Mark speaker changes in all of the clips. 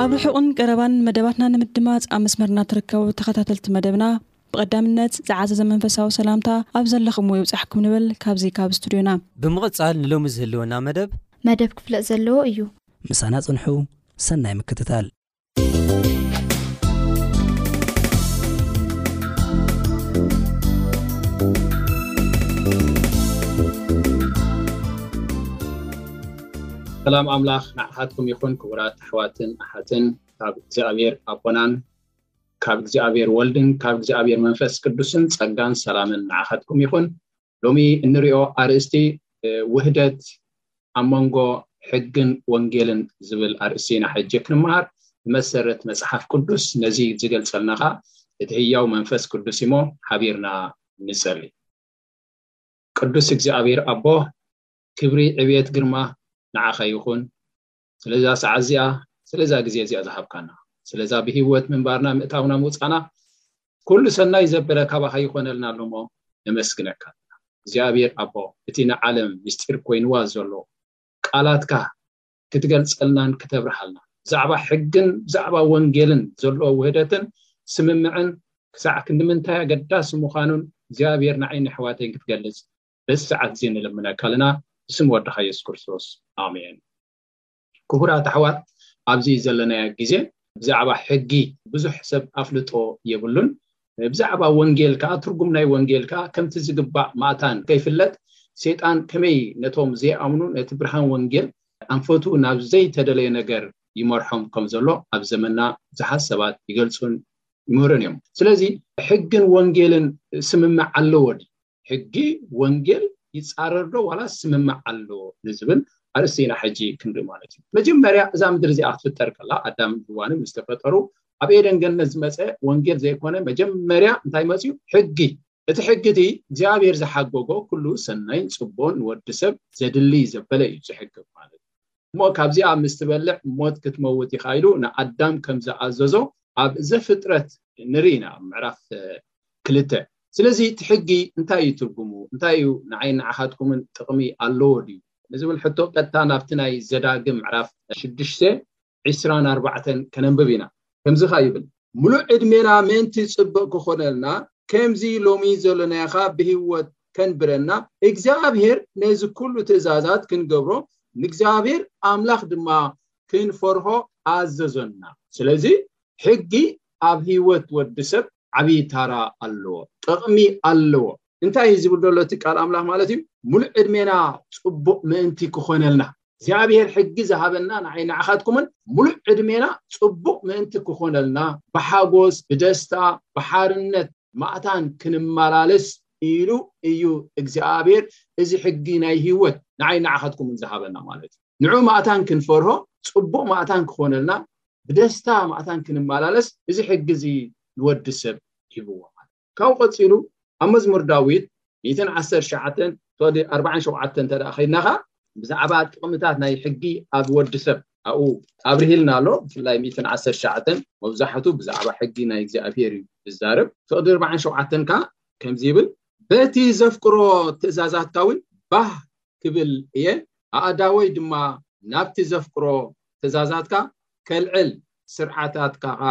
Speaker 1: ኣብ
Speaker 2: ርሑቕን ቀረባን መደባትና ንምድማጽ ኣብ መስመርና ትርከቡ ተኸታተልቲ መደብና ብቐዳምነት ዝዓዘዘ መንፈሳዊ ሰላምታ ኣብ ዘለኹምዎ ይብጻሕኩም ንብል ካብዚ ካብ ስቱድዮና።
Speaker 3: ብምቕጻል ንሎሚ ዝህልወና መደብ።
Speaker 4: መደብ ክፍለጥ ዘለዎ እዩ።
Speaker 5: ምሳና ጽንሑ ሰናይ ምክትታል።
Speaker 6: ሰላም ኣምላኽ ንዓኻትኩም ይኹን ክቡራት ኣሕዋትን ኣሓትን ካብ እግዚኣብሔር ኣቦናን ካብ እግዚኣብሔር ወልድን ካብ እግዚኣብሔር መንፈስ ቅዱስን ጸጋን ሰላምን ንዓኻትኩም ይኹን ሎሚ እንሪኦ ኣርእስቲ ውህደት ኣብ መንጎ ሕግን ወንጌልን ዝብል ኣርእስቲ ኢና ሕጂ ክንምሃር ብመሰረት መፅሓፍ ቅዱስ ነዚ ዝገልፀልና ከዓ እቲ ህያው መንፈስ ቅዱስ እሞ ሓቢርና ንጸሊ ቅዱስ እግዚኣብሔር ኣቦ ክብሪ ዕብየት ግርማ ንዓኻ ይኹን ስለዛ ሰዓት እዚኣ ስለዛ ግዜ እዚኣ ዝሃብካና ስለዛ ብሂወት ምንባርና ምእታውና ምውጻእና ኩሉ ሰናይ ዘበለ ካባኻ ይኾነልና ኣሎሞ ነመስግነካ ኣለና እግዚኣብሔር ኣቦ እቲ ንዓለም ምስጢር ኮይንዋ ዘሎ ቃላትካ ክትገልጸልናን ክተብርሃልና ብዛዕባ ሕግን ብዛዕባ ወንጌልን ዘሎ ውህደትን ስምምዕን ክሳዕ ክንዲ ምንታይ ኣገዳሲ ምዃኑን እግዚኣብሔር ንዓይኒ ኣሕዋተይን ክትገልጽ በዚ ሰዓት እዚ ንልምነካ ኣለና ብስም ወድካ የሱስ ክርስቶስ ኣሜን ክቡራት ኣሕዋት ኣብዚ ዘለናዮ ግዜ ብዛዕባ ሕጊ ብዙሕ ሰብ ኣፍልጦ የብሉን ብዛዕባ ወንጌል ከዓ ትርጉም ናይ ወንጌል ከዓ ከምቲ ዝግባእ ማእታን ከይፍለጥ ሰይጣን ከመይ ነቶም ዘይኣምኑ ነቲ ብርሃን ወንጌል ኣንፈቱ ናብ ዘይተደለየ ነገር ይመርሖም ከም ዘሎ ኣብ ዘመና ብዙሓት ሰባት ይገልፁን ይምህሩን እዮም ስለዚ ሕግን ወንጌልን ስምምዕ ኣለዎ ድዩ ሕጊ ወንጌል ይፃረር ዶ ዋላስ ስምምዕ ኣለዎ ንዝብል ኣርእስቲ ኢና ሕጂ ክንርኢ ማለት እዩ መጀመርያ እዛ ምድሪ እዚኣ ክትፍጠር ከላ ኣዳምን ህዋንን ምስ ተፈጠሩ ኣብ ኤደን ገነት ዝመፀ ወንጌል ዘይኮነ መጀመርያ እንታይ መፅዩ ሕጊ እቲ ሕጊ እቲ እግዚኣብሔር ዝሓጎጎ ኩሉ ሰናይን ፅቡቕን ንወዲ ሰብ ዘድልይ ዘበለ እዩ ዝሕግብ ማለት እሞ ካብዚኣ ምስ ትበልዕ ሞት ክትመውት ኢኻ ኢሉ ንኣዳም ከም ዝኣዘዞ ኣብ ዘፍጥረት ንርኢ ኢና ኣብ ምዕራፍ ክልተ ስለዚ እቲ ሕጊ እንታይ እዩ ትርጉሙ እንታይ እዩ ንዓይን ንዓኻትኩምን ጥቕሚ ኣለዎ ድዩ ንዝብል ሕቶ ቀጥታ ናብቲ ናይ ዘዳግም ምዕራፍ ሽዱሽተ ዒስራን ኣርባዕተን ከነንብብ ኢና ከምዚ ከኣ ይብል። ምሉእ ዕድሜና ምእንቲ ጽብቕ ክኾነልና ከምዚ ሎሚ ዘሎናዮኻ ብህይወት ከንብረና እግዚኣብሔር ነዚ ኩሉ ትእዛዛት ክንገብሮ ንእግዚኣብሔር ኣምላኽ ድማ ክንፈርሆ ኣዘዞና። ስለዚ ሕጊ ኣብ ህይወት ወዲ ሰብ ዓብዪ ታራ ኣለዎ፣ ጥቕሚ ኣለዎ። እንታይ እዩ ዝብል ዘሎ እቲ ቃል ኣምላኽ ማለት እዩ? ምሉእ ዕድሜና ጽቡቕ ምእንቲ ክኾነልና። እግዚኣብሔር ሕጊ ዝሃበና ንዓይ ንዓኻትኩምን ሙሉእ ዕድሜና ፅቡቕ ምእንቲ ክኾነልና ብሓጎስ ብደስታ ብሓርነት ማእታን ክንመላለስ ኢሉ እዩ እግዚኣብሔር እዚ ሕጊ ናይ ህይወት ንዓይ ንዓኻትኩምን ዝሃበና ማለት እዩ ንዑ ማእታን ክንፈርሆ ፅቡቕ ማእታን ክኾነልና ብደስታ ማእታን ክንመላለስ እዚ ሕጊ እዚ ንወዲ ሰብ ሂብዎ ማለት ካብኡ ቀፂሉ ኣብ መዝሙር ዳዊት ሚእትን ዓሰርተ ትሽዓተን ሶሊ ኣርባዓን ሸውዓተን እንተ ከይድና ኸዓ ብዛዕባ ጥቕምታት ናይ ሕጊ ኣብ ወዲ ሰብ ኣብኡ ኣብርሂልና ኣሎ ብፍላይ ሚእትን ዓሰርተ ትሽዓተን መብዛሕቱ ብዛዕባ ሕጊ ናይ እግዚኣብሄር እዩ ዝዛረብ ፍቕዲ ኣርባዓን ሸውዓተን ከዓ ከምዚ ይብል በቲ ዘፍቅሮ ትእዛዛትካ እውን ባህ ክብል እየ ኣእዳወይ ድማ ናብቲ ዘፍቅሮ ትእዛዛትካ ከልዕል ስርዓታትካ ከዓ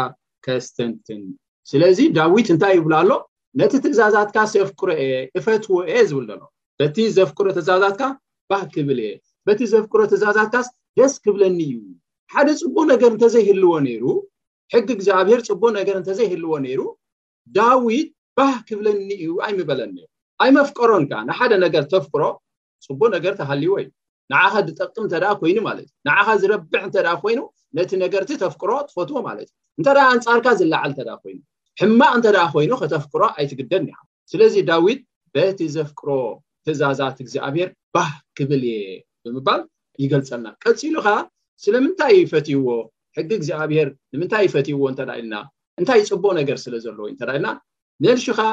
Speaker 6: ከስተንትን ስለዚ ዳዊት እንታይ ይብሎ ኣሎ ነቲ ትእዛዛትካ ሰፍቅሮ እየ እፈትዎ እየ ዝብል ዘሎ በቲ ዘፍቅሮ ትእዛዛትካ ባህ ክብል እየ በቲ ዘፍቅሮ ትእዛዛትካስ ደስ ክብለኒ እዩ ሓደ ፅቡቅ ነገር እንተዘይህልዎ ነይሩ ሕጊ እግዚኣብሄር ፅቡቅ ነገር እንተዘይህልዎ ነይሩ ዳዊት ባህ ክብለኒ እዩ ኣይምበለኒ ኣይመፍቀሮን ከዓ ንሓደ ነገር ተፍቅሮ ፅቡቅ ነገር ተሃልይዎ እዩ ንዓኻ ዝጠቅም እንተ ኮይኑ ማለት እዩ ንዓኻ ዝረብሕ እንተ ኮይኑ ነቲ ነገርቲ ተፍቅሮ ትፈትዎ ማለት እዩ እንተ ኣንፃርካ ዝለዓል እንተ ኮይኑ ሕማቅ እንተ ኮይኑ ከተፍቅሮ ኣይትግደን ኒኻ ስለዚ ዳዊት በቲ ዘፍቅሮ ትእዛዛት እግዚኣብሔር ባህ ክብል እየ ብምባል ይገልፀልና ቀፂሉ ከዓ ስለምንታይ ይፈትይዎ ሕጊ እግዚኣብሔር ንምንታይ ይፈትይዎ እንተ ኢልና እንታይ ፅቡቅ ነገር ስለ ዘለዎ እንተ ኢልና መልሹ ከኣ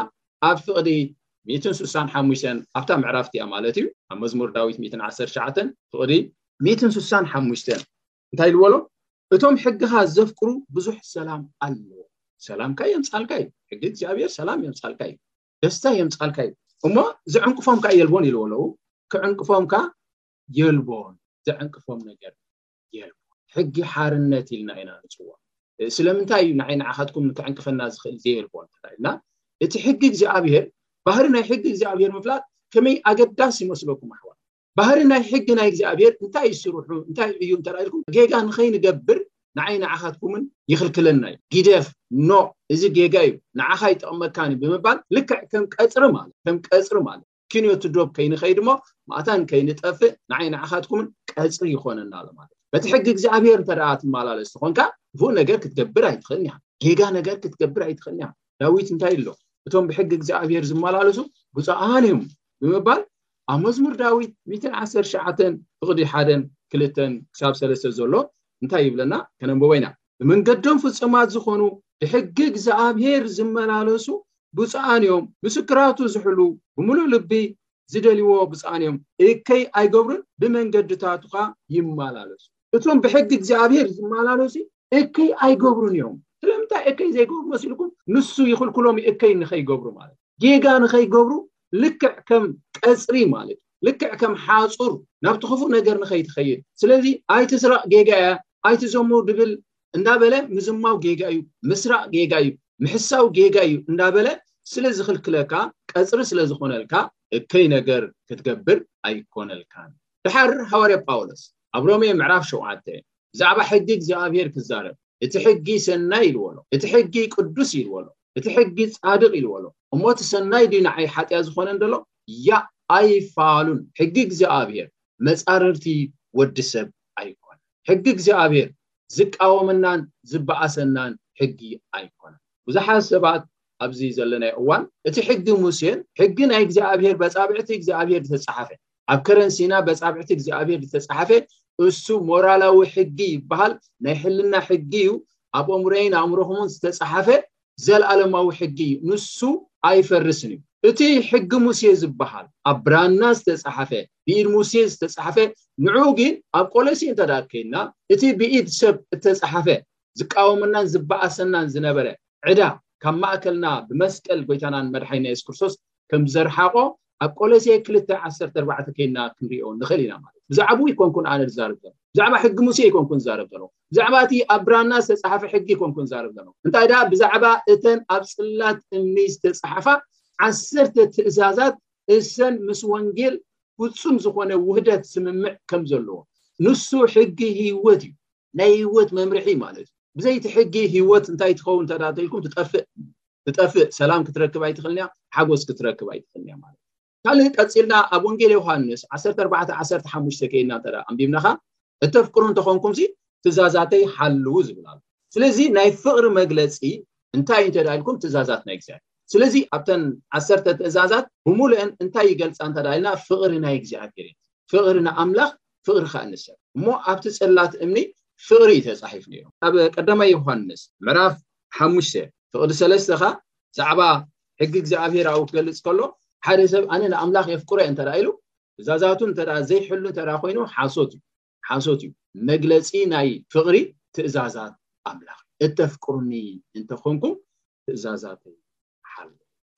Speaker 6: ኣብ ፍቕዲ ሚእትን ሱሳን ሓሙሽተን ኣብታ ምዕራፍ እቲኣ ማለት እዩ ኣብ መዝሙር ዳዊት ሚእትን ዓሰርተ ትሽዓተን ፍቕዲ ሚእትን ሱሳን ሓሙሽተን እንታይ ኢልዎሎ እቶም ሕግኻ ዘፍቅሩ ብዙሕ ሰላም ኣለዎ ሰላምካ የምጻልካ እዩ ሕጊ እግዚኣብሔር ሰላም የምጻልካ እዩ ደስታ የምጻልካ እዩ እሞ ዝዕንቅፎም ከዓ የልቦን ኢልዎ ኣለዉ ክዕንቅፎም ከዓ የልቦን ዘዕንቅፎም ነገር የልቦን። ሕጊ ሓርነት ኢልና ኢና ንጽውዖ። ስለምንታይ እዩ ንዓይ ንዓኻትኩም ከዕንቅፈና ዝኽእል ዘየልቦ እንተ ኢልና እቲ ሕጊ እግዚኣብሄር ባህሪ ናይ ሕጊ እግዚኣብሄር ምፍላጥ ከመይ ኣገዳሲ ይመስለኩም ኣሕዋት? ባህሪ ናይ ሕጊ ናይ እግዚኣብሄር እንታይ እዩ ስርሑ እንታይ እዩ እንተ ኢልኩም ጌጋ ንኸይንገብር ንዓይ ንዓኻትኩምን ይኽልክለና እዩ። ጊደፍ ኖእ እዚ ጌጋ እዩ ንዓኻ ይጠቕመካን እዩ ብምባል ልክዕ ከም ቀጽሪ ማለት ከም ቀጽሪ ማለት ክንዮቲ ዶብ ከይንኸይድ እሞ ማእታን ከይንጠፍእ ንዓይ ንዓኻትኩምን ቀፅሪ ይኾነና ኣሎ ማለት እዩ በቲ ሕጊ እግዚኣብሄር እንተ ትመላለስ ዝኾንካ ክፉእ ነገር ክትገብር ኣይትኽእልን ኢኻ ጌጋ ነገር ክትገብር ኣይትኽእልን ኢኻ ዳዊት እንታይ ኣሎ እቶም ብሕጊ እግዚኣብሄር ዝመላለሱ ብፁዓን እዮም ብምባል ኣብ መዝሙር ዳዊት ሚትን ዓሰር ሸዓተን ፍቕዲ ሓደን ክልተን ክሳብ ሰለስተ ዘሎ እንታይ ይብለና ከነንብቦ ኢና ብመንገዶም ፍጹማት ዝኾኑ ብሕጊ እግዚኣብሔር ዝመላለሱ ብፁዓን እዮም፣ ምስክራቱ ዝሕልዉ ብምሉእ ልቢ ዝደልይዎ ብፁዓን እዮም፣ እከይ ኣይገብሩን ብመንገድታቱ ኸኣ ይመላለሱ። እቶም ብሕጊ እግዚኣብሔር ዝመላለሱ እከይ ኣይገብሩን እዮም። ስለምንታይ እከይ ዘይገብሩ መሲልኩም? ንሱ ይኽልክሎም እዩ እከይ ንኸይገብሩ ማለት እዩ። ጌጋ ንኸይገብሩ ልክዕ ከም ቀጽሪ ማለት እዩ። ልክዕ ከም ሓጹር ናብቲ ክፉእ ነገር ንኸይትኸይድ። ስለዚ ኣይትስረቕ ጌጋ እያ፣ ኣይትዘሙ ድብል እንዳበለ ምዝማው ጌጋ እዩ፣ ምስራቅ ጌጋ እዩ፣ ምሕሳው ጌጋ እዩ እንዳበለ ስለ ዝኽልክለካ ቀጽሪ ስለ ዝኾነልካ እከይ ነገር ክትገብር ኣይኮነልካን። ደሓር ሃዋርያ ጳውሎስ ኣብ ሮሜ ምዕራፍ ሸውዓተ ብዛዕባ ሕጊ እግዚኣብሔር ክዛረብ እቲ ሕጊ ሰናይ ኢልዎ ኣሎ፣ እቲ ሕጊ ቅዱስ ኢልዎ ኣሎ፣ እቲ ሕጊ ጻድቅ ኢልዎ ኣሎ፣ እሞ እቲ ሰናይ ድዩ ንዓይ ሓጢያ ዝኾነን ደሎ ያእ ኣይፋሉን ሕጊ እግዚኣብሔር መጻርርቲ ወዲ ሰብ ኣይኮነን። ሕጊ እግዚኣብሔር ዝቃወመናን ዝበኣሰናን ሕጊ ኣይኮነን። ብዙሓት ሰባት ኣብዚ ዘለናዮ እዋን እቲ ሕጊ ሙሴን ሕጊ ናይ እግዚኣብሔር በጻብዕቲ እግዚኣብሔር ዝተጻሓፈ ኣብ ከረን ሲና በጻብዕቲ እግዚኣብሔር ዝተጻሓፈ እሱ ሞራላዊ ሕጊ ይበሃል ናይ ሕልና ሕጊ እዩ ኣብ ኣእምሮይን ኣእምሮኹምን ዝተጻሓፈ ዘልኣለማዊ ሕጊ እዩ፣ ንሱ ኣይፈርስን እዩ። እቲ ሕጊ ሙሴ ዝበሃል ኣብ ብራና ዝተጻሕፈ፣ ብኢድ ሙሴ ዝተጻሕፈ፣ ንዕኡ ግን ኣብ ቆሎሴ እንተ ደኣ ኴንና እቲ ብኢድ ሰብ እተጻሕፈ ዝቃወመናን ዝበኣሰናን ዝነበረ ዕዳ ካብ ማእከልና ብመስቀል ጎይታናን መድሓኒና የሱስ ክርስቶስ ከም ዘርሓቖ ኣብ ቆሎሴ ክልተ ዓሰርተ ኣርባዕተ ኴንና ክንሪኦ ንኽእል ኢና ማለት ብዛዕባኡ ኣይኮንኩን ኣነ ዝዛረብ ዘሎ ብዛዕባ ሕጊ ሙሴ ኣይኮንኩን ዝዛረብ ዘሎ ብዛዕባ እቲ ኣብ ብራና ዝተፃሓፈ ሕጊ ኣይኮንኩን ዝዛረብ ዘሎ እንታይ ደኣ ብዛዕባ እተን ኣብ ፅላት እምኒ ዝተፃሓፋ ዓሰርተ ትእዛዛት እሰን ምስ ወንጌል ፍፁም ዝኾነ ውህደት ስምምዕ ከም ዘለዎ ንሱ ሕጊ ህይወት እዩ ናይ ህይወት መምርሒ ማለት እዩ ብዘይቲ ሕጊ ህይወት እንታይ ትኸውን ተዳተልኩም ትጠፍእ ትጠፍእ ሰላም ክትረክብ ኣይትኽእልንያ ሓጎስ ክትረክብ ኣይትኽእልንያ ማለት ካልእ ቀፂልና ኣብ ወንጌል ዮሃንስ 1415 ከይድና እንተ ኣንቢብና ኸ እተፍቅሩ እንተኾንኩም ሲ ትእዛዛተይ ሓልው ዝብል ኣሎ ስለዚ ናይ ፍቕሪ መግለፂ እንታይ እንተ ኢልኩም ትእዛዛት ናይ እግዚኣብሔር ስለዚ ኣብተን ዓሰርተ ትእዛዛት ብሙሉአን እንታይ ይገልፃ እንተ ኢልና ፍቕሪ ናይ እግዚኣብሔር እዩ ፍቕሪ ንኣምላኽ ፍቕሪ ከዓ ንሰብ እሞ ኣብቲ ፅላት እምኒ ፍቕሪ እዩ ተፃሒፍ ነይሩ ኣብ ቀዳማይ ዮሃንስ ምዕራፍ ሓሙሽተ ፍቕዲ ሰለስተ ከኣ ብዛዕባ ሕጊ እግዚኣብሔር ኣብኡ ክገልጽ ከሎ ሓደ ሰብ ኣነ ንኣምላኽ የፍቅሮ እንተ ኢሉ ትእዛዛቱ እንተ ዘይሕሉ እንተ ኮይኑ ሓሶት እዩ ሓሶት እዩ መግለጺ ናይ ፍቕሪ ትእዛዛት ኣምላኽ እተፍቅሩኒ እንተኾንኩም ትእዛዛተይ ሓሉ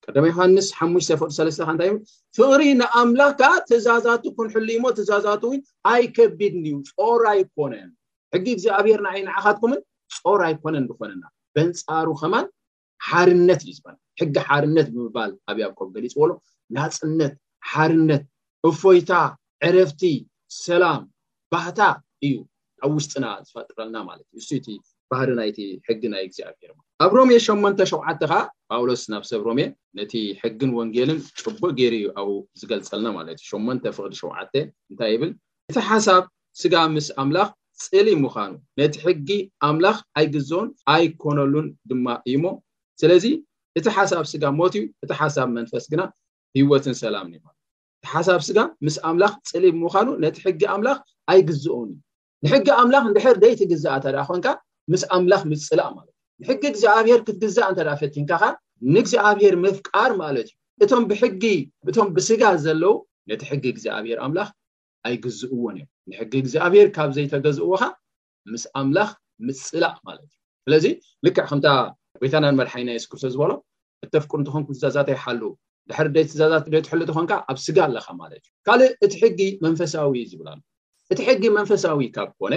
Speaker 6: ቀደም ዮሃንስ ሓሙሽተ ፍቅዲ ሰለስተ ከ እንታይ ፍቅሪ ንኣምላኽ ከዓ ትእዛዛቱ ክንሕሉ እሞ ትእዛዛቱ እውን ኣይከቢድን እዩ ጾር ኣይኮነን ሕጊ እግዚኣብሔር ንኣይ ንዓኻትኩምን ጾር ኣይኮነን ዝኾነና በንጻሩ ከማን ሓርነት እዩ ዝበል ሕጊ ሓርነት ብምባል ኣብ ያዕቆብ ገሊጽዎ ኣሎ ናፅነት ሓርነት እፎይታ ዕረፍቲ ሰላም ባህታ እዩ ኣብ ውሽጥና ዝፈጥረልና ማለት እዩ እሱ እቲ ባህሪ ናይቲ ሕጊ ናይ እግዚኣብሔር ማለት ኣብ ሮሜ ሸሞንተ ሸውዓተ ከዓ ጳውሎስ ናብ ሰብ ሮሜ ነቲ ሕግን ወንጌልን ጭቡእ ገይሩ እዩ ኣብኡ ዝገልፀልና ማለት እዩ ሸሞንተ ፍቅዲ ሸውዓተ እንታይ ይብል እቲ ሓሳብ ስጋ ምስ ኣምላኽ ፅሊ ምዃኑ ነቲ ሕጊ ኣምላኽ ኣይግዞን ኣይኮነሉን ድማ እዩ እሞ ስለዚ እቲ ሓሳብ ስጋ ሞት እዩ እቲ ሓሳብ መንፈስ ግና ህይወትን ሰላምን እዩ ማለት እቲ ሓሳብ ስጋ ምስ ኣምላኽ ጽልኢ ብምዃኑ ነቲ ሕጊ ኣምላኽ ኣይግዝኦን እዩ ንሕጊ ኣምላኽ እንድሕር ዘይትግዛእ እንተ ኮንካ ምስ ኣምላኽ ምጽላእ ማለት እዩ ንሕጊ እግዚኣብሄር ክትግዛእ እንተ ፈቲንካ ኸ ንእግዚኣብሄር ምፍቃር ማለት እዩ እቶም ብሕጊ እቶም ብስጋ ዘለዉ ነቲ ሕጊ እግዚኣብሄር ኣምላኽ ኣይግዝእዎን እዮም ንሕጊ እግዚኣብሄር ካብ ዘይተገዝእዎ ኸ ምስ ኣምላኽ ምጽላእ ማለት እዩ ስለዚ ልክዕ ከምታ ጎይታናን መድሓኒና የሱስ ክርስቶስ ዝበሎ እተፍቅሩ እንተኾንኩ ትእዛዛተይ ሓሉ ድሕሪ ደይ ትእዛዛት ደይ ትሕሉ ተኾንካ ኣብ ስጋ ኣለኻ ማለት እዩ ካልእ እቲ ሕጊ መንፈሳዊ እዩ ዝብል ኣሎ እቲ ሕጊ መንፈሳዊ ካብ ኮነ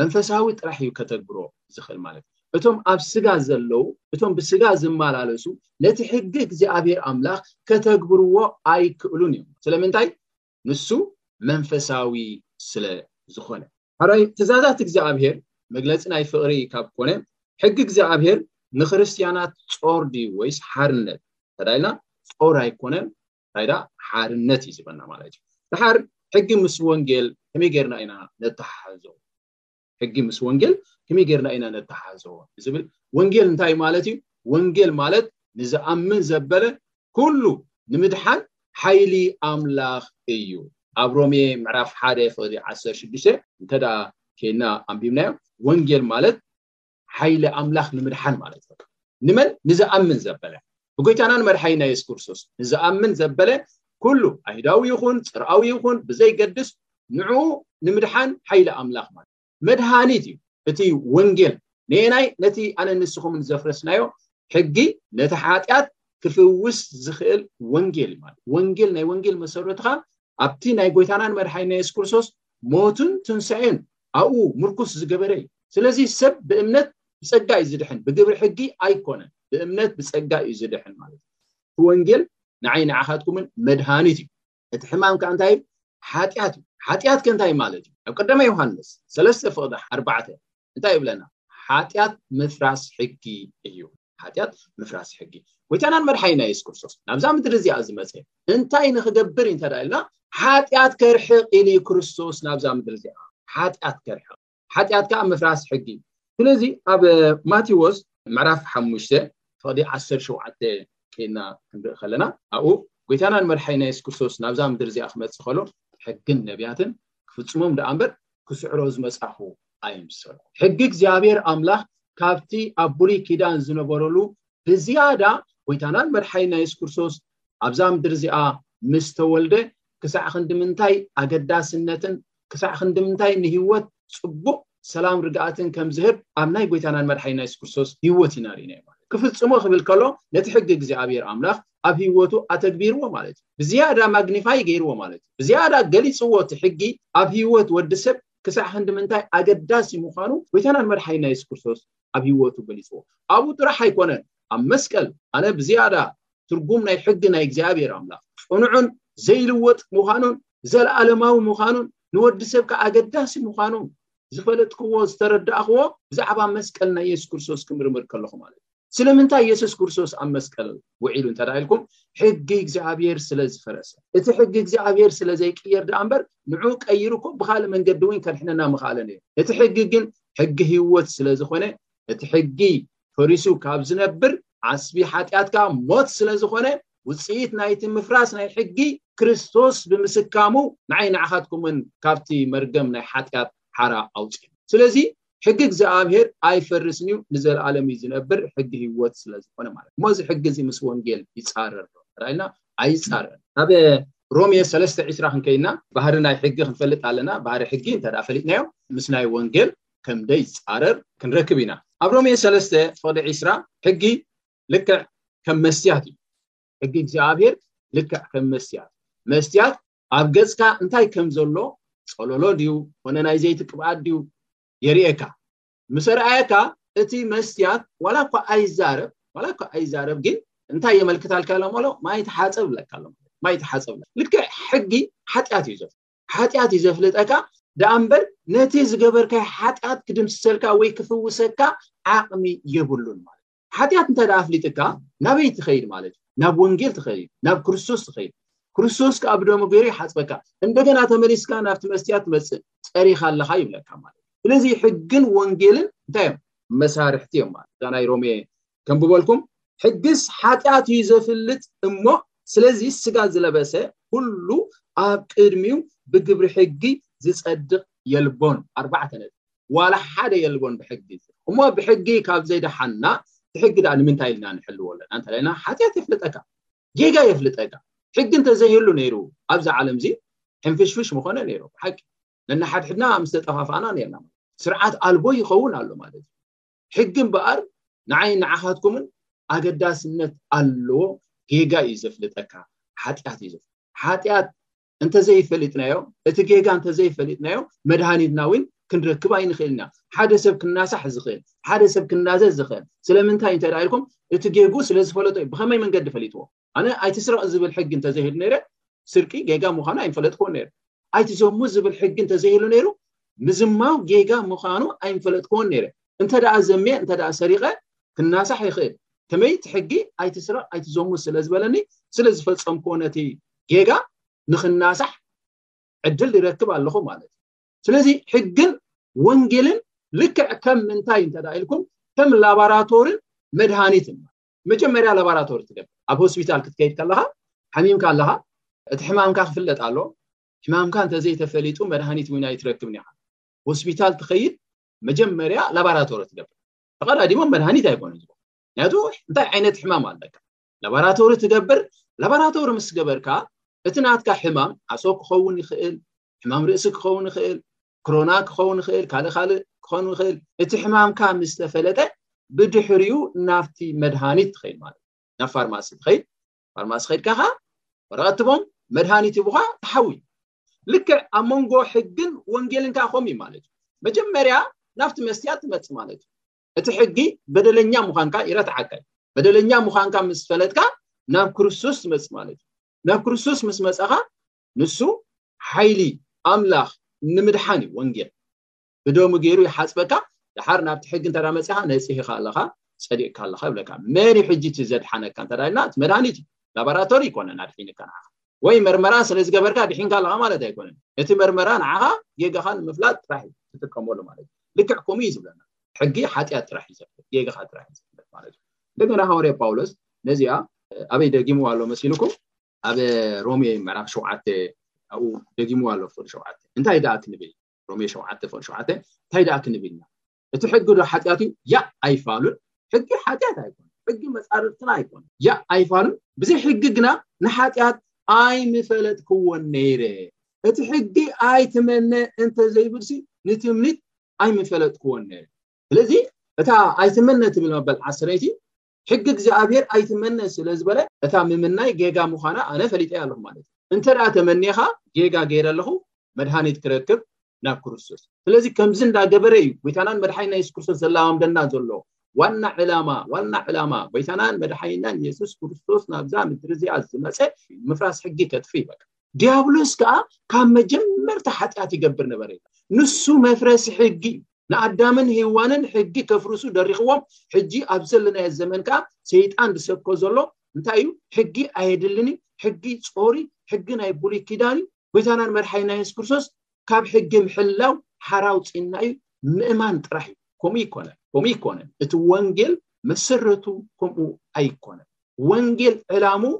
Speaker 6: መንፈሳዊ ጥራሕ እዩ ከተግብሮ ዝኽእል ማለት እዩ እቶም ኣብ ስጋ ዘለዉ እቶም ብስጋ ዝመላለሱ ነቲ ሕጊ እግዚኣብሔር ኣምላኽ ከተግብርዎ ኣይክእሉን እዮም ስለምንታይ ንሱ መንፈሳዊ ስለ ዝኾነ። ሐራይ ትእዛዛት እግዚኣብሔር መግለጺ ናይ ፍቕሪ ካብ ኮነ ሕጊ እግዚኣብሔር ንክርስትያናት ጾር ድዩ ወይስ ሓርነት እንተዳኢልና ጾር ኣይኮነን እንታይ ድኣ ሓርነት እዩ ዝህበና ማለት እዩ። ድሓር ሕጊ ምስ ወንጌል ከመይ ጌርና ኢና ነተሓሕዞ? ሕጊ ምስ ወንጌል ከመይ ጌርና ኢና ነተሓሕዞ ንዝብል ወንጌል እንታይ ማለት እዩ ወንጌል ማለት ንዝኣምን ዘበለ ኩሉ ንምድሓን ሓይሊ ኣምላኽ እዩ ኣብ ሮሜ ምዕራፍ ሓደ ፍቕዲ ዓሰርተ ሽዱሽተ እንተ ኬና ኣንቢብናዮ ወንጌል ማለት ሓይሊ ኣምላኽ ንምድሓን ማለት እዩ ንመን ንዝኣምን ዘበለ ብጎይታናን መድሓይና የሱስ ክርስቶስ ንዝኣምን ዘበለ ኩሉ ኣይሁዳዊ ይኹን ፅርኣዊ ይኹን ብዘይገድስ ንዕኡ ንምድሓን ሓይሊ ኣምላኽ ማለት መድሃኒት እዩ እቲ ወንጌል ንየናይ ነቲ ኣነ ንስኹምን ዘፍረስናዮ ሕጊ ነቲ ሓጢኣት ክፍውስ ዝኽእል ወንጌል እዩ ማለት ወንጌል ናይ ወንጌል መሰረትኻ ኣብቲ ናይ ጎይታናን መድሓይና የሱስ ክርስቶስ ሞትን ትንሳኤን ኣብኡ ምርኩስ ዝገበረ እዩ። ስለዚ ሰብ ብእምነት ብጸጋ እዩ ዝድሕን ብግብሪ ሕጊ ኣይኮነን ብእምነት ብጸጋ እዩ ዝድሕን ማለት እዩ። እቲ ወንጌል ንዓይ ንዓኻትኩምን መድሃኒት እዩ። እቲ ሕማም ከኣ እንታይ እዩ? ሓጢኣት እዩ። ሓጢኣት ከ እንታይ ማለት እዩ? ኣብ ቀዳማይ ዮሃንስ ሰለስተ ፍቕዲ ኣርባዕተ እንታይ ይብለና? ሓጢኣት ምፍራስ ሕጊ እዩ። ሓጢኣት ምፍራስ ሕጊ ጎይታናን መድሓኒና የሱስ ክርስቶስ ናብዛ ምድሪ እዚኣ ዝመፀ እንታይ ንክገብር እንተ ኢልና ሓጢኣት ከርሕቕ ኢሉ ክርስቶስ ናብዛ ምድሪ እዚኣ ሓጢኣት ከርሕቕ ሓጢኣት ከዓ ምፍራስ ሕጊ እዩ ስለዚ ኣብ ማቴዎስ ምዕራፍ ሓሙሽተ ፍቕዲ ዓሰርተ ሸውዓተ ከይና ክንርኢ ከለና ኣብኡ ጎይታናን መድሓኒና የሱስ ክርስቶስ ናብዛ ምድሪ እዚኣ ክመፅእ ከሎ ሕግን ነቢያትን ክፍፅሞም ደኣ እምበር ክስዕሮ ዝመጻኹ ኣይምሰሉ ሕጊ እግዚኣብሔር ኣምላኽ ካብቲ ኣብ ብሉይ ኪዳን ዝነበረሉ ብዝያዳ ጎይታናን መድሓይና የሱስ ክርስቶስ ኣብዛ ምድሪ እዚኣ ምስ ተወልደ ክሳዕ ክንዲ ምንታይ ኣገዳስነትን ክሳዕ ክንዲ ምንታይ ንህይወት ፅቡቅ ሰላም ርግኣትን ከም ዝህብ ኣብ ናይ ጎይታናን መድሓይና የሱስ ክርስቶስ ህይወት ኢና ርኢናዮ ማለት ክፍፅሞ ክብል ከሎ ነቲ ሕጊ እግዚኣብሔር ኣምላኽ ኣብ ህይወቱ ኣተግቢርዎ ማለት እዩ ብዝያዳ ማግኒፋይ ገይርዎ ማለት እዩ ብዝያዳ ገሊፅዎ እቲ ሕጊ ኣብ ህይወት ወዲ ሰብ ክሳዕ ክንዲ ምንታይ ኣገዳሲ ምዃኑ ጎይታናን መድሓኒና የሱስ ክርስቶስ ኣብ ህይወቱ ገሊፅዎ ኣብኡ ጥራሕ ኣይኮነን ኣብ መስቀል ኣነ ብዝያዳ ትርጉም ናይ ሕጊ ናይ እግዚኣብሔር ኣምላኽ ፅኑዕን ዘይልወጥ ምዃኑን ዘለኣለማዊ ምዃኑን ንወዲ ሰብ ከዓ ኣገዳሲ ምዃኑ ዝፈለጥክዎ ዝተረዳእክዎ ብዛዕባ መስቀል ናይ የሱስ ክርስቶስ ክምርምር ከለኹ ማለት እዩ ስለምንታይ የሱስ ክርስቶስ ኣብ መስቀል ውዒሉ እንተ ኢልኩም ሕጊ እግዚኣብሄር ስለ ዝፈረሰ እቲ ሕጊ እግዚኣብሄር ስለ ዘይቅየር ደኣ እምበር ንዑ ቀይሩ እኮ ብካልእ መንገዲ እውን ከድሕነና ምኽኣለን እዩ እቲ ሕጊ ግን ሕጊ ህይወት ስለ ዝኾነ እቲ ሕጊ ፈሪሱ ካብ ዝነብር ዓስቢ ሓጢኣት ከዓ ሞት ስለ ዝኾነ ውፅኢት ናይቲ ምፍራስ ናይ ሕጊ ክርስቶስ ብምስካሙ ንዓይ ንዓኻትኩምን ካብቲ መርገም ናይ ሓጢኣት ሓራ ኣውፅኡ ስለዚ ሕጊ እግዚኣብሔር ኣይፈርስን እዩ ንዘለዓለም እዩ ዝነብር ሕጊ ህይወት ስለ ዝኾነ ማለት እሞ እዚ ሕጊ እዚ ምስ ወንጌል ይፃረር ዶ ተራኢልና ኣይፃረር ኣብ ሮሜ ሰለስተ ዒስራ ክንከይና ባህሪ ናይ ሕጊ ክንፈልጥ ኣለና ባህሪ ሕጊ እንተ ፈሊጥናዮ ምስ ናይ ወንጌል ከምደ ይፃረር ክንረክብ ኢና ኣብ ሮሜ ሰለስተ ፍቅዲ ዒስራ ሕጊ ልክዕ ከም መስትያት እዩ ሕጊ እግዚኣብሔር ልክዕ ከም መስትያት መስትያት ኣብ ገጽካ እንታይ ከም ዘሎ ጸሎሎ ድዩ ኮነ ናይ ዘይቲ ቅብኣት ድዩ የርእየካ ምስ ኣርኣየካ እቲ መስትያት ዋላ እኳ ኣይዛረብ ዋላ እኳ ኣይዛረብ ግን እንታይ የመልክታልካ ኣሎ ሞሎ ማይ ተሓጸብ ብለካ ኣሎ ማይ ተሓጸብ ልክዕ ሕጊ ሓጢኣት እዩ ዘፍ ሓጢኣት እዩ ዘፍልጠካ ደኣ እምበር ነቲ ዝገበርካይ ሓጢኣት ክድምስሰልካ ወይ ክፍውሰካ ዓቕሚ የብሉን ማለት ሓጢኣት እንተ ደኣ ኣፍሊጥካ ናበይ ትኸይድ ማለት እዩ? ናብ ወንጌል ትኸይድ፣ ናብ ክርስቶስ ትኸይድ። ክርስቶስ ከኣ ብደሙ ገይሩ ይሓጽበካ። እንደገና ተመሊስካ ናብቲ መስትያት ትመጽእ፣ ጸሪኻ ኣለኻ ይብለካ ማለት እዩ። ስለዚ ሕግን ወንጌልን እንታይ እዮም? መሳርሕቲ እዮም ማለት እዛ ናይ ሮሜ ከንብበልኩም ሕግስ ሓጢኣት እዩ ዘፍልጥ እሞ ስለዚ ስጋ ዝለበሰ ኩሉ ኣብ ቅድሚኡ ብግብሪ ሕጊ ዝጸድቕ የልቦን ኣርባዕተ ነጥቢ ዋላ ሓደ የልቦን ብሕጊ እሞ ብሕጊ ካብ ዘይደሓንና ብሕጊ ደኣ ንምንታይ ኢልና ንሕልዎ ኣለና እንተለና ሓጢኣት የፍልጠካ ጌጋ የፍልጠካ ሕጊ እንተዘይህሉ ነይሩ ኣብዚ ዓለም እዚ ሕንፍሽፍሽ ምኾነ ነይሩ ብሓቂ ነናሓድሕድና ምስ ተጠፋፋእና ነርና ስርዓት ኣልቦ ይኸውን ኣሎ ማለት እዩ ሕጊ እምበኣር ንዓይ ንዓኻትኩምን ኣገዳስነት ኣለዎ ጌጋ እዩ ዘፍልጠካ ሓጢኣት እዩ ሓጢኣት እንተዘይፈሊጥናዮ እቲ ጌጋ እንተዘይፈሊጥናዮ መድሃኒትና እውን ክንረክብ ኣይንኽእል ኢና ሓደ ሰብ ክናሳሕ ዝኽእል ሓደ ሰብ ክናዘዝ ዝኽእል ስለምንታይ እንተ ኢልኩም እቲ ጌጉ ስለ ዝፈለጦ እዩ ብኸመይ መንገዲ ፈሊጥዎ ኣነ ኣይትስረቕ ዝብል ሕጊ እንተዘይህሉ ነይረ ስርቂ ጌጋ ምዃኑ ኣይምፈለጥክዎን ነይሩ ኣይትዘሙ ዝብል ሕጊ እንተዘይህሉ ነይሩ ምዝማው ጌጋ ምዃኑ ኣይምፈለጥክዎን ነይረ እንተ ደኣ ዘምየ እንተ ደኣ ሰሪቐ ክናሳሕ ይኽእል ከመይ እቲ ሕጊ ኣይትስረቕ ኣይትዘሙ ስለ ዝበለኒ ስለ ዝፈጸምክዎ ነቲ ጌጋ ንክናሳሕ ዕድል ይረክብ ኣለኹ ማለት እዩ ስለዚ ሕግን ወንጌልን ልክዕ ከም ምንታይ እንተ ኢልኩም ከም ላባራቶርን መድሃኒትን መጀመርያ ላባራቶሪ ትገብር ኣብ ሆስፒታል ክትከይድ ከለኻ ሓሚምካ ኣለኻ እቲ ሕማምካ ክፍለጥ ኣሎ ሕማምካ እንተዘይተፈሊጡ መድሃኒት እውን ኣይትረክብን ኢኻ ሆስፒታል ትኸይድ መጀመርያ ላባራቶሪ ትገብር ተቐዳዲሞ መድሃኒት ኣይኮነ ዝኮ ምክንያቱ እንታይ ዓይነት ሕማም ኣለካ ላባራቶሪ ትገብር ላባራቶሪ ምስ ገበርካ እቲ ናትካ ሕማም ዓሶ ክኸውን ይኽእል ሕማም ርእሲ ክኸውን ይኽእል ክሮና ክኸውን ይኽእል ካልእ ካልእ ክኾን ይኽእል እቲ ሕማምካ ምስ ተፈለጠ ብድሕሪኡ ናብቲ መድሃኒት ትኸይድ ማለት ናብ ፋርማሲ ትኸይድ ፋርማሲ ኸይድካ ኸዓ ወረቐት ትቦም መድሃኒት ይብኻ ትሓዊ ልክዕ ኣብ መንጎ ሕግን ወንጌልን ከዓ ከምኡ ማለት እዩ መጀመርያ ናብቲ መስትያት ትመፅእ ማለት እዩ እቲ ሕጊ በደለኛ ምዃንካ ይረትዓካ እዩ በደለኛ ምዃንካ ምስ ፈለጥካ ናብ ክርስቶስ ትመፅእ ማለት እዩ ናብ ክርስቶስ ምስ መፀኻ ንሱ ሓይሊ ኣምላኽ ንምድሓን እዩ ወንጌል ብደሙ ገይሩ ይሓፅበካ ድሓር ናብቲ ሕጊ እንተ መፅኻ ነፅህኻ ኣለኻ ፀዲቕካ ኣለኻ ይብለካ መን እዩ ሕጂ እቲ ዘድሓነካ እንተ ኢልና እቲ መድሃኒት እዩ ላቦራቶሪ ይኮነን ኣድሒንካ ንዓኻ ወይ መርመራ ስለ ዝገበርካ ድሒንካ ኣለኻ ማለት ኣይኮነን እቲ መርመራ ንዓኻ ጌጋኻ ንምፍላጥ ጥራሕ እዩ ትጥቀመሉ ማለት እዩ ልክዕ ከምኡ እዩ ዝብለና ሕጊ ሓጢኣት ጥራሕ እዩ ዘፍልጥ ጌጋኻ ጥራሕ እዩ ዘፍልጥ ማለት እዩ እንደገና ሃዋርያ ጳውሎስ ነዚኣ ኣበይ ደጊሙ ኣሎ መሲልኩም ኣብ ሮሜ ምዕራፍ ሸውዓተ ኣብኡ ደጊሙ ኣሎ ፍቅዲ ሸውዓተ እንታይ ደኣ ክንብል ሮሜ ሸውዓተ ፍቅዲ ሸውዓተ እንታይ ደኣ ክንብል ኢና እቲ ሕጊ ዶ ሓጢኣት እዩ? ያእ ኣይፋሉን፣ ሕጊ ሓጢኣት ኣይኮነን፣ ሕጊ መጻርርትና ኣይኮነን። ያእ ኣይፋሉን፣ ብዘይ ሕጊ ግና ንሓጢኣት ኣይምፈለጥክዎን ነይረ፣ እቲ ሕጊ ኣይትመነ እንተ ዘይብልሲ ንትምኒት ኣይምፈለጥክዎን ነይረ። ስለዚ እታ ኣይትመነ ትብል መበል ዓሰረይቲ ሕጊ እግዚኣብሔር ኣይትመነ ስለ ዝበለ እታ ምምናይ ጌጋ ምዃና ኣነ ፈሊጠያ ኣለኹ ማለት እዩ እንተ ደኣ ተመኒኻ ጌጋ ገይረ ኣለኹ መድሃኒት ክረክብ ናብ ክርስቶስ ስለዚ ከምዚ እንዳገበረ እዩ ጎይታናን መድሓኒና የሱስ ክርስቶስ ዘላማምደና ዘሎ ዋና ዕላማ ዋና ዕላማ ጎይታናን መድሓኒናን የሱስ ክርስቶስ ናብዛ ምድሪ እዚኣ ዝመፀ ምፍራስ ሕጊ ከጥፊ ይበቃ ዲያብሎስ ከኣ ካብ መጀመርታ ሓጢኣት ይገብር ነበረ ኢላ። ንሱ መፍረሲ ሕጊ እዩ። ንኣዳምን ሄዋንን ሕጊ ከፍርሱ ደሪኽዎም፣ ሕጂ ኣብ ዘለናዮ ዘመን ከኣ ሰይጣን ዝሰብኮ ዘሎ እንታይ እዩ? ሕጊ ኣየድልን እዩ፣ ሕጊ ጾር እዩ፣ ሕጊ ናይ ብሉይ ኪዳን እዩ፣ ጎይታናን መድሓኒና የሱስ ክርስቶስ ካብ ሕጊ ምሕላው ሓራ ኣውጺእና እዩ፣ ምእማን ጥራሕ እዩ። ከምኡ ኣይኮነን፣ ከምኡ ኣይኮነን። እቲ ወንጌል መሰረቱ ከምኡ ኣይኮነን። ወንጌል ዕላምኡ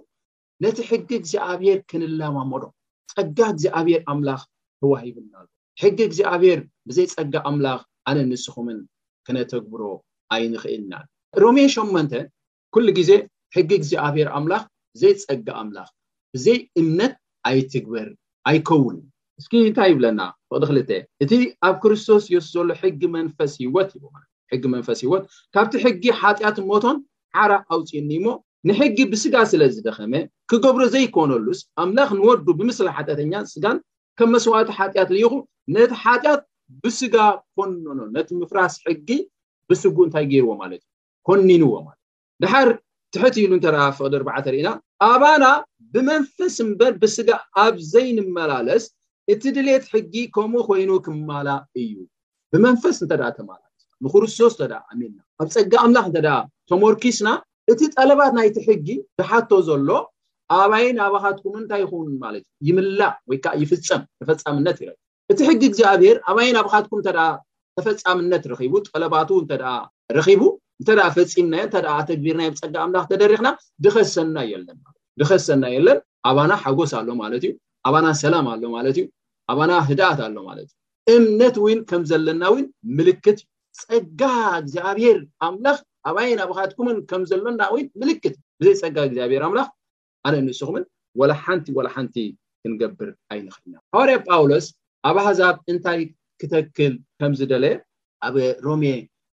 Speaker 6: ነቲ ሕጊ እግዚኣብሔር ክንለማመዶ ጸጋ እግዚኣብሔር ኣምላኽ ተዋሂብና ኣሎ። ሕጊ እግዚኣብሔር ብዘይ ጸጋ ኣምላኽ ኣነን ንስኹምን ክነተግብሮ ኣይንኽእልናን። ሮሜ ሸሞንተ ኩሉ ግዜ ሕጊ እግዚኣብሔር ኣምላኽ ብዘይ ጸጋ ኣምላኽ ብዘይ እምነት ኣይትግበር ኣይከውንን። እስኪ እንታይ ይብለና ፍቕዲ ክልተ እቲ ኣብ ክርስቶስ የሱስ ዘሎ ሕጊ መንፈስ ህይወት እዩ። ሕጊ መንፈስ ህይወት ካብቲ ሕጊ ሓጢኣትን ሞቶን ሓራ ኣውጽእኒ እሞ ንሕጊ ብስጋ ስለ ዝደኸመ ክገብሮ ዘይኮነሉስ ኣምላኽ ንወዱ ብምስሊ ሓጢኣተኛ ስጋን ከም መስዋእቲ ሓጢኣት ልኢኹ ነቲ ሓጢኣት ብስጋ ኮነኖ ነቲ ምፍራስ ሕጊ ብስጉ እንታይ ገይርዎ ማለት እዩ ኮኒንዎ ማለት ድሓር ትሕት ኢሉ እንተረኣ ፍቕዲ እርባዕተ ርኢና ኣባና ብመንፈስ እምበር ብስጋ ኣብ ዘይንመላለስ እቲ ድሌት ሕጊ ከምኡ ኮይኑ ክማላእ እዩ ብመንፈስ እንተ ተማላ ንክርስቶስ እንተ ኣሚንና ኣብ ፀጋ ኣምላኽ እንተ ተሞርኪስና እቲ ጠለባት ናይቲ ሕጊ ዝሓቶ ዘሎ ኣባይን ኣባኻትኩምን እንታይ ይኸውን ማለት እዩ ይምላእ ወይ ከዓ ይፍፀም ተፈፃምነት ይረክብ እቲ ሕጊ እግዚኣብሔር ኣባይን ኣባኻትኩም እንተ ተፈፃምነት ረኺቡ ጠለባቱ እንተ ረኺቡ እንተ ፈፂምናዮ እንተ ኣተግቢርናዮ ፀጋ ኣምላኽ ተደሪኽና ድኸሰና የለን ድኸሰና የለን ኣባና ሓጎስ ኣሎ ማለት እዩ ኣባና ሰላም ኣሎ ማለት እዩ ኣባና ህድኣት ኣሎ ማለት እዩ እምነት እውን ከም ዘለና እውን ምልክት ጸጋ እግዚኣብሔር ኣምላኽ ኣባይን ኣባኻትኩምን ከም ዘሎና ወይ ምልክት ብዘይ ጸጋ እግዚኣብሔር ኣምላኽ ኣነ ንስኹምን ወላ ሓንቲ ወላ ሓንቲ ክንገብር ኣይንኽእልና ሃዋርያ ጳውሎስ ኣብ ኣሕዛብ እንታይ ክተክል ከም ዝደለ ኣብ ሮሜ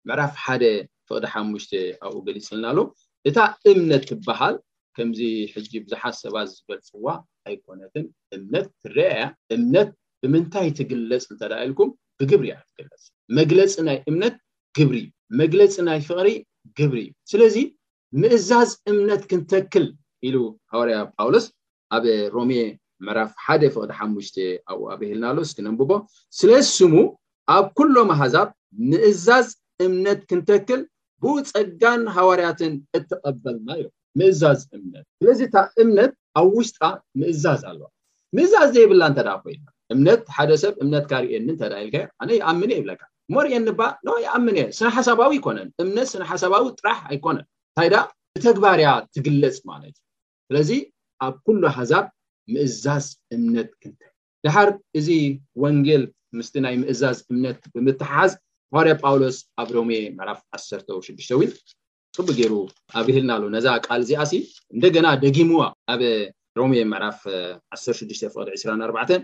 Speaker 6: ምዕራፍ ሓደ ፍቕዲ ሓሙሽተ ኣብኡ ገሊጽልና ኣሎ እታ እምነት ትበሃል ከምዚ ሕጂ ብዙሓት ሰባት ዝገልጽዋ ኣይኮነትን እምነት ትረኣ እምነት ብምንታይ ትግለጽ እንተ ኢልኩም ብግብሪ እያ ትግለፅ መግለፂ ናይ እምነት ግብሪ እዩ መግለፂ ናይ ፍቅሪ ግብሪ እዩ ስለዚ ምእዛዝ እምነት ክንተክል ኢሉ ሃዋርያ ጳውሎስ ኣብ ሮሜ ምዕራፍ ሓደ ፍቅዲ ሓሙሽተ ኣብኡ ኣብሂልና ኣሎ እስኪ ነንብቦ ስለ ስሙ ኣብ ኩሎም ኣሕዛብ ምእዛዝ እምነት ክንተክል ብኡ ጸጋን ሃዋርያትን እተቐበልና ኢሎም ምእዛዝ እምነት ስለዚ እታ እምነት ኣብ ውሽጣ ምእዛዝ ኣለዋ ምእዛዝ ዘይብላ እንተ ኮይና እምነት ሓደ ሰብ እምነትካ ርእየኒ እንተ ኢልካዮ ኣነ ይኣምን እየ ይብለካ እሞ ርእየኒ እባ ኖ ይኣምን እየ ስነ ሓሳባዊ ኣይኮነን እምነት ስነ ሓሳባዊ ጥራሕ ኣይኮነን እንታይ ዳ ብተግባር እያ ትግለጽ ማለት እዩ ስለዚ ኣብ ኩሉ ኣህዛብ ምእዛዝ እምነት ክንተ ድሓር እዚ ወንጌል ምስቲ ናይ ምእዛዝ እምነት ብምትሓሓዝ ሃዋርያ ጳውሎስ ኣብ ሮሜ ምዕራፍ 16 እውን ጽቡቅ ጌሩ ኣብሪህልና ኣሎ ነዛ ቃል እዚኣ ሲ እንደገና ደጊምዋ ኣብ ሮሜ ምዕራፍ 16 ፍቅዲ 24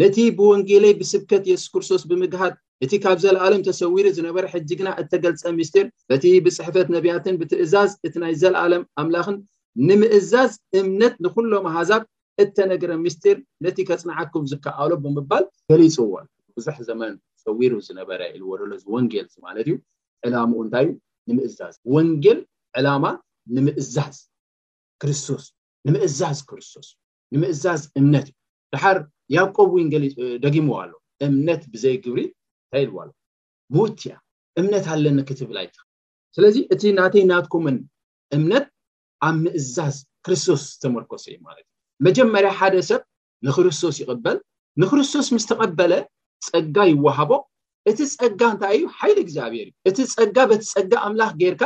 Speaker 6: ነቲ ብወንጌለይ ብስብከት የሱስ ክርስቶስ ብምግሃድ እቲ ካብ ዘለኣለም ተሰዊሩ ዝነበረ ሕጂ ግና እተገልጸ ምስጢር በቲ ብጽሕፈት ነቢያትን ብትእዛዝ እቲ ናይ ዘለኣለም ኣምላኽን ንምእዛዝ እምነት ንኹሎም ኣሃዛብ እተነገረ ምስጢር ነቲ ከጽንዓኩም ዝከኣሎ ብምባል ገሊጽዎ ብዙሕ ዘመን ተሰዊሩ ዝነበረ ኢልዎ ዘሎ እዚ ወንጌል ማለት እዩ ዕላምኡ እንታይ እዩ? ንምእዛዝ። ወንጌል ዕላማ ንምእዛዝ ክርስቶስ እዩ። ንምእዛዝ ክርስቶስ እዩ። ንምእዛዝ እምነት እዩ። ደሓር ያዕቆብ እውን ገሊጹ ደጊምዎ ኣሎ። እምነት ብዘይ ግብሪ እንታይ ኢልዎ ኣሎ? ሙት እያ። እምነት ኣለኒ ክትብል ኣይትኽእል። ስለዚ እቲ ናተይ ናትኩምን እምነት ኣብ ምእዛዝ ክርስቶስ ዝተመርኮሰ እዩ ማለት እዩ። መጀመርያ ሓደ ሰብ ንክርስቶስ ይቅበል ንክርስቶስ ምስ ተቀበለ ጸጋ ይወሃቦ እቲ ጸጋ እንታይ እዩ ሓይሊ እግዚኣብሔር እዩ እቲ ጸጋ በቲ ጸጋ ኣምላኽ ጌርካ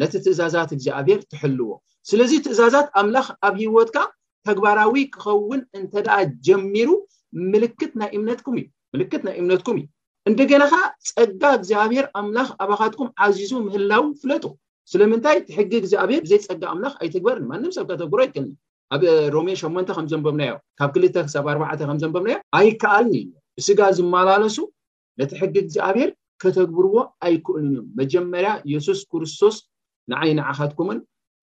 Speaker 6: ነቲ ትእዛዛት እግዚኣብሔር ትሕልዎ ስለዚ ትእዛዛት ኣምላኽ ኣብ ህይወትካ ተግባራዊ ክኸውን እንተደኣ ጀሚሩ ምልክት ናይ እምነትኩም እዩ ምልክት ናይ እምነትኩም እዩ እንደገና ከዓ ጸጋ እግዚኣብሔር ኣምላኽ ኣባኻትኩም ዓዚዙ ምህላው ፍለጡ ስለምንታይ እቲ ሕጊ እግዚኣብሔር ብዘይ ጸጋ ኣምላኽ ኣይትግበርን ማንም ሰብ ከተግብሮ ኣይክእልን ኣብ ሮሜ ሸሞንተ ከም ዘንበብናዮ ካብ ክልተ ክሳብ ኣርባዕተ ከም ዘንበብናዮ ኣይከኣልን እዩ ብስጋ ዝመላለሱ ነቲ ሕጊ እግዚኣብሔር ከተግብርዎ ኣይክእሉን እዮም መጀመርያ የሱስ ክርስቶስ ንዓይ ንዓኻትኩምን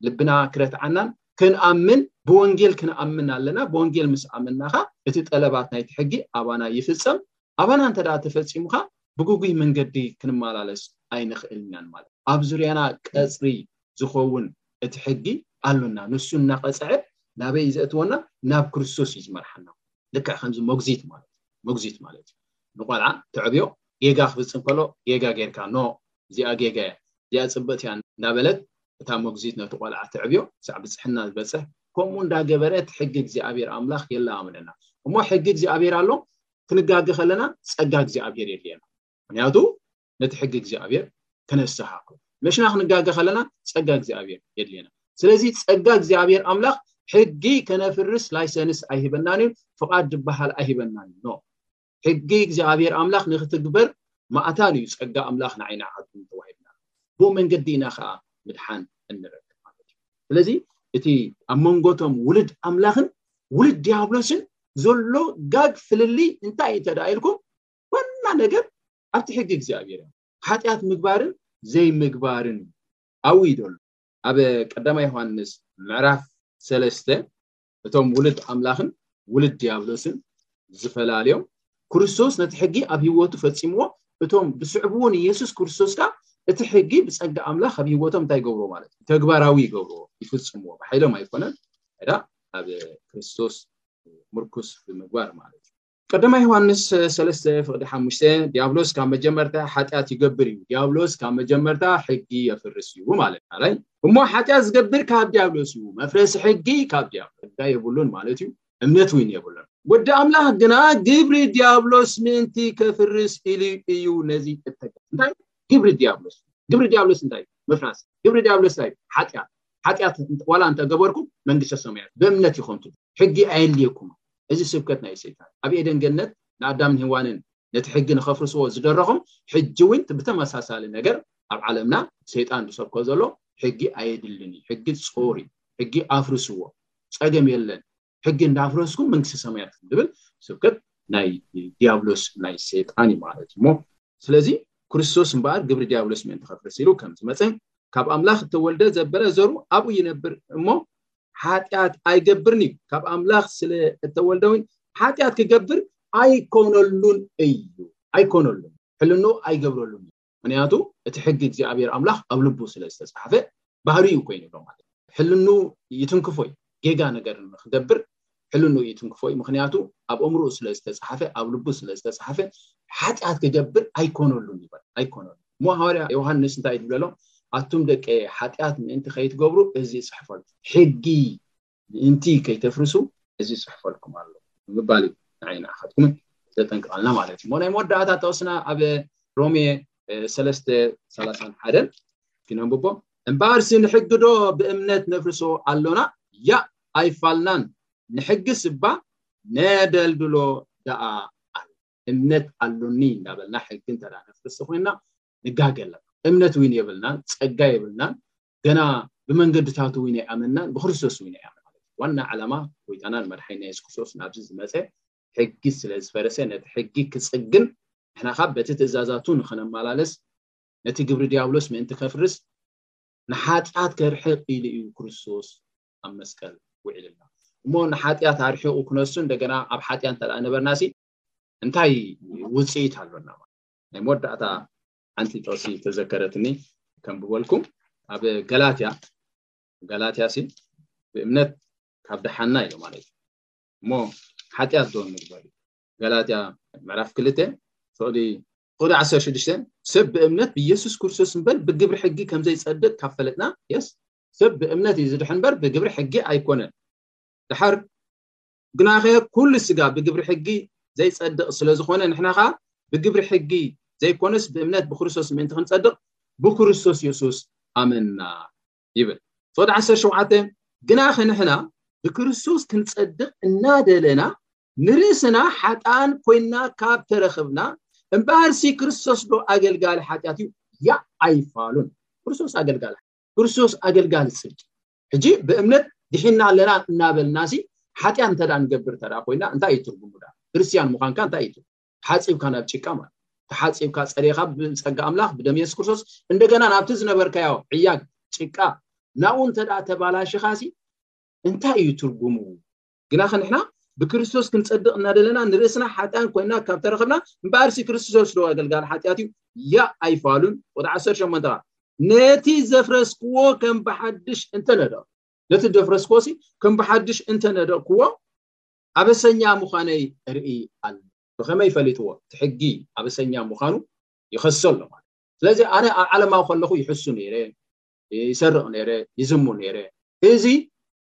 Speaker 6: ልብና ክረትዓናን ክንኣምን ብወንጌል ክንኣምን ኣለና ብወንጌል ምስ ኣመናኻ እቲ ጠለባት ናይቲ ሕጊ ኣባና ይፍፀም ኣባና እንተ ተፈፂሙኻ ብጉጉይ መንገዲ ክንመላለስ ኣይንኽእልናን ማለት ኣብ ዙርያና ቀፅሪ ዝኸውን እቲ ሕጊ ኣሎና፣ ንሱ እናቐጽዐ ናበይ እዩ ዘእትወና? ናብ ክርስቶስ እዩ ዝመርሓና፣ ልክዕ ከምዚ መጉዚት ማለት እዩ፣ መጉዚት ማለት እዩ ንቆልዓ ተዕብዮ፣ ጌጋ ክፍጽም ከሎ ጌጋ ጌርካ ኖእ እዚኣ ጌጋ እያ፣ እዚኣ ጽብቕቲ እያ እናበለት እታ መጉዚት ነቲ ቆልዓ ተዕብዮ ክሳዕ ብጽሕና ዝበጽሕ፣ ከምኡ እንዳገበረት ሕጊ እግዚኣብሄር ኣምላኽ የለማምደና። እሞ ሕጊ እግዚኣብሄር ኣሎ፣ ክንጋገ ከለና ጸጋ እግዚኣብሄር የድልየና፣ ምኽንያቱ ነቲ ሕጊ እግዚኣብሔር ከነስተካክሎ መሽና ክንጋገ ከለና ጸጋ እግዚኣብሔር የድልየና ስለዚ ጸጋ እግዚኣብሔር ኣምላኽ ሕጊ ከነፍርስ ላይሰንስ ኣይህበናን እዩ ፍቓድ ዝበሃል ኣይህበናን እዩ ሕጊ እግዚኣብሔር ኣምላኽ ንክትግበር ማእታን እዩ ጸጋ ኣምላኽ ንዓይ ንዓኩም ተዋሂብና ብኡ መንገዲ ኢና ከዓ ምድሓን እንረክብ ማለት እዩ ስለዚ እቲ ኣብ መንጎቶም ውልድ ኣምላኽን ውልድ ዲያብሎስን ዘሎ ጋግ ፍልልይ እንታይ እዩ ተዳ ኢልኩም ዋና ነገር ኣብቲ ሕጊ እግዚኣብሔር እዮም። ሓጢኣት ምግባርን ዘይምግባርን እዩ ኣውይዱ ኣሎ። ኣብ ቀዳማይ ዮሃንስ ምዕራፍ ሰለስተ እቶም ውልድ ኣምላኽን ውልድ ዲያብሎስን ዝፈላልዮም ክርስቶስ ነቲ ሕጊ ኣብ ህይወቱ ፈጺምዎ እቶም ዝስዕብዎ ንየሱስ ክርስቶስ ከ እቲ ሕጊ ብጸጋ ኣምላኽ ኣብ ህይወቶም እንታይ ይገብርዎ ማለት እዩ ተግባራዊ ይገብርዎ ይፍጽምዎ ብሓይሎም ኣይኮነን ዕዳ ኣብ ክርስቶስ ምርኩስ ብምግባር ማለት እዩ ቀዳማይ ዮሃንስ ሰለስተ ፍቕዲ ሓሙሽተ ዲያብሎስ ካብ መጀመርታ ሓጢኣት ይገብር እዩ ዲያብሎስ ካብ መጀመርታ ሕጊ የፍርስ እዩ ማለት ናይ እሞ ሓጢኣት ዝገብር ካብ ዲያብሎስ እዩ መፍረሲ ሕጊ ካብ ዲያብሎስ ዳ የብሉን ማለት እዩ እምነት እውን የብሉን ወዲ ኣምላኽ ግና ግብሪ ዲያብሎስ ምእንቲ ከፍርስ ኢሉ እዩ ነዚ እተገ እንታይ ግብሪ ዲያብሎስ ግብሪ ዲያብሎስ እንታይ እዩ ምፍራስ ግብሪ ዲያብሎስ እንታይ እዩ ሓጢኣት ሓጢኣት ዋላ እንተገበርኩም መንግስተ ሰማያት ብእምነት ይኾንቱ ሕጊ ኣየድልየኩምን እዚ ስብከት ናይ ሰይጣን ኣብ ኤደን ገነት ንኣዳምን ሄዋንን ነቲ ሕጊ ንኸፍርስዎ ዝደረኾም ሕጂ ውን ብተመሳሳሊ ነገር ኣብ ዓለምና ሰይጣን ዝሰብኮ ዘሎ ሕጊ ኣየድልን እዩ ሕጊ ጾር እዩ ሕጊ ኣፍርስዎ ጸገም የለን ሕጊ እንዳፍረስኩም መንግስቲ ሰማያት ዝብል ስብከት ናይ ዲያብሎስ ናይ ሰይጣን እዩ ማለት እዩ እሞ ስለዚ ክርስቶስ እምበኣር ግብሪ ዲያብሎስ ምእንቲ ከፍርስ ኢሉ ከም ዝመጸ ካብ ኣምላኽ እተወልደ ዘበለ ዘሩ ኣብኡ ይነብር እሞ ሓጢኣት ኣይገብርን እዩ ካብ ኣምላኽ ስለ እተወልደ እውን ሓጢኣት ክገብር ኣይኮነሉን እዩ ኣይኮነሉን ሕልኖ ኣይገብረሉን እዩ ምክንያቱ እቲ ሕጊ እግዚኣብሔር ኣምላኽ ኣብ ልቡ ስለ ዝተፃሓፈ ባህሪኡ ኮይኑሎ ማለት ሕልኑ ይትንክፎ እዩ ጌጋ ነገር ንክገብር ሕልንኡ ይትንክፎ እዩ ምክንያቱ ኣብ ኣእምርኡ ስለ ዝተጻሓፈ ኣብ ልቡ ስለ ዝተጻሓፈ ሓጥያት ክገብር ኣይኮነሉን ይበል ኣይኮነሉን እሞ ሃዋርያ ዮሃንስ እንታይ እዩ ዝብለሎም ኣቱም ደቀየ ሓጥያት ምእንቲ ከይትገብሩ እዚ ይጽሕፈልኩም ሕጊ ምእንቲ ከይተፍርሱ እዚ ይጽሕፈልኩም ኣሎ ምባል እዩ ንዓይ ንዓኻትኩምን ዘጠንቅቐልና ማለት እዩ እሞ ናይ መወዳእታ ጥቕስና ኣብ ሮሜ ሰለስተ ሰላሳን ሓደን ክነንብቦ እምበኣርሲ ንሕግዶ ብእምነት ነፍርሶ ኣሎና ያ ኣይፋልናን ንሕግስ እባ ነደልድሎ ደኣ ኣሎ እምነት ኣሎኒ እንዳበልና ሕጊ እንተ ነፍርስ ኮይና ንጋገ ኣለና እምነት ውን የብልናን ጸጋ የብልናን ገና ብመንገድታቱ ውን ኣይኣመናን ብክርስቶስ ውን ኣይኣመና ዋና ዓላማ ጎይታናን መድሓይና የሱስ ክርስቶስ ናብዚ ዝመፀ ሕጊ ስለ ዝፈረሰ ነቲ ሕጊ ክፅግን ንሕና ካብ በቲ ትእዛዛቱ ንኸነመላለስ ነቲ ግብሪ ዲያብሎስ ምእንቲ ከፍርስ ንሓጢኣት ከርሕቕ ኢሉ እዩ ክርስቶስ ኣብ መስቀል ውዒሉልና እሞ ንሓጢኣት ኣርሒቑ ክነሱ እንደገና ኣብ ሓጢያ እንተ ነበርና ሲ እንታይ ውፅኢት ኣሎና ማለት ናይ መወዳእታ ሓንቲ ጥቕሲ ተዘከረትኒ ከምብበልኩም ኣብ ገላትያ ገላትያ ሲ ብእምነት ካብ ደሓና ኢሉ ማለት እዩ እሞ ሓጢኣት ዶ ንግበር እዩ ገላትያ ምዕራፍ ክልተ ፍቕዲ ፍቕዲ ዓሰርተ ሽዱሽተ ሰብ ብእምነት ብኢየሱስ ክርስቶስ እምበር ብግብሪ ሕጊ ከምዘይፀድቅ ካብ ፈለጥና የስ ሰብ ብእምነት እዩ ዝድሕን እምበር ብግብሪ ሕጊ ኣይኮነን ድሓር ግናኸ ኩሉ ስጋ ብግብሪ ሕጊ ዘይጸድቕ ስለ ዝኾነ ንሕና ኸኣ ብግብሪ ሕጊ ዘይኮነስ ብእምነት ብክርስቶስ ምእንቲ ክንጸድቕ ብክርስቶስ የሱስ ኣመና ይብል ሶድ ዓሰርተ ሸውዓተ ግናኸ ንሕና ብክርስቶስ ክንጸድቕ እናደለና ንርእስና ሓጥኣን ኮይና ካብ ተረኽብና እምበኣርሲ ክርስቶስ ዶ ኣገልጋሊ ሓጢኣት እዩ ያ ኣይፋሉን ክርስቶስ ኣገልጋሊ ክርስቶስ ኣገልጋሊ ጽድቂ ሕጂ ብእምነት ድሒና ኣለና እናበልና ሲ ሓጢኣት እንተ ንገብር እንተ ኮይና እንታይ እዩ ትርጉሙ ዳ ክርስትያን ምዃንካ እንታይ እዩ ተሓፂብካ ናብ ጭቃ ማለት ተሓፂብካ ፀሪኻ ብፀጋ ኣምላኽ ብደም የሱስ ክርስቶስ እንደገና ናብቲ ዝነበርካዮ ዕያግ ጭቃ ናብኡ እንተ ተባላሽኻ ሲ እንታይ እዩ ትርጉሙ ግናኸ ንሕና ብክርስቶስ ክንጸድቕ እናደለና ንርእስና ሓጢኣን ኮይና ካብ ተረኸብና እምበኣርሲ ክርስቶስ ዶ ኣገልጋሊ ሓጢኣት እዩ ያ ኣይፋሉን ወደ 18 ዓ ነቲ ዘፍረስክዎ ከም ብሓድሽ እንተነደ ነቲ ዘፍረስክዎ ሲ ከም ብሓድሽ እንተነደእክዎ ኣበሰኛ ምዃነይ ርኢ ኣለ ብኸመይ ፈሊጥዎ እቲ ሕጊ ኣበሰኛ ምዃኑ ይኸሶ ኣሎ ማለት ስለዚ ኣነ ኣብ ዓለማዊ ከለኹ ይሕሱ ነይረ ይሰርቕ ነይረ ይዝሙ ነይረ እዚ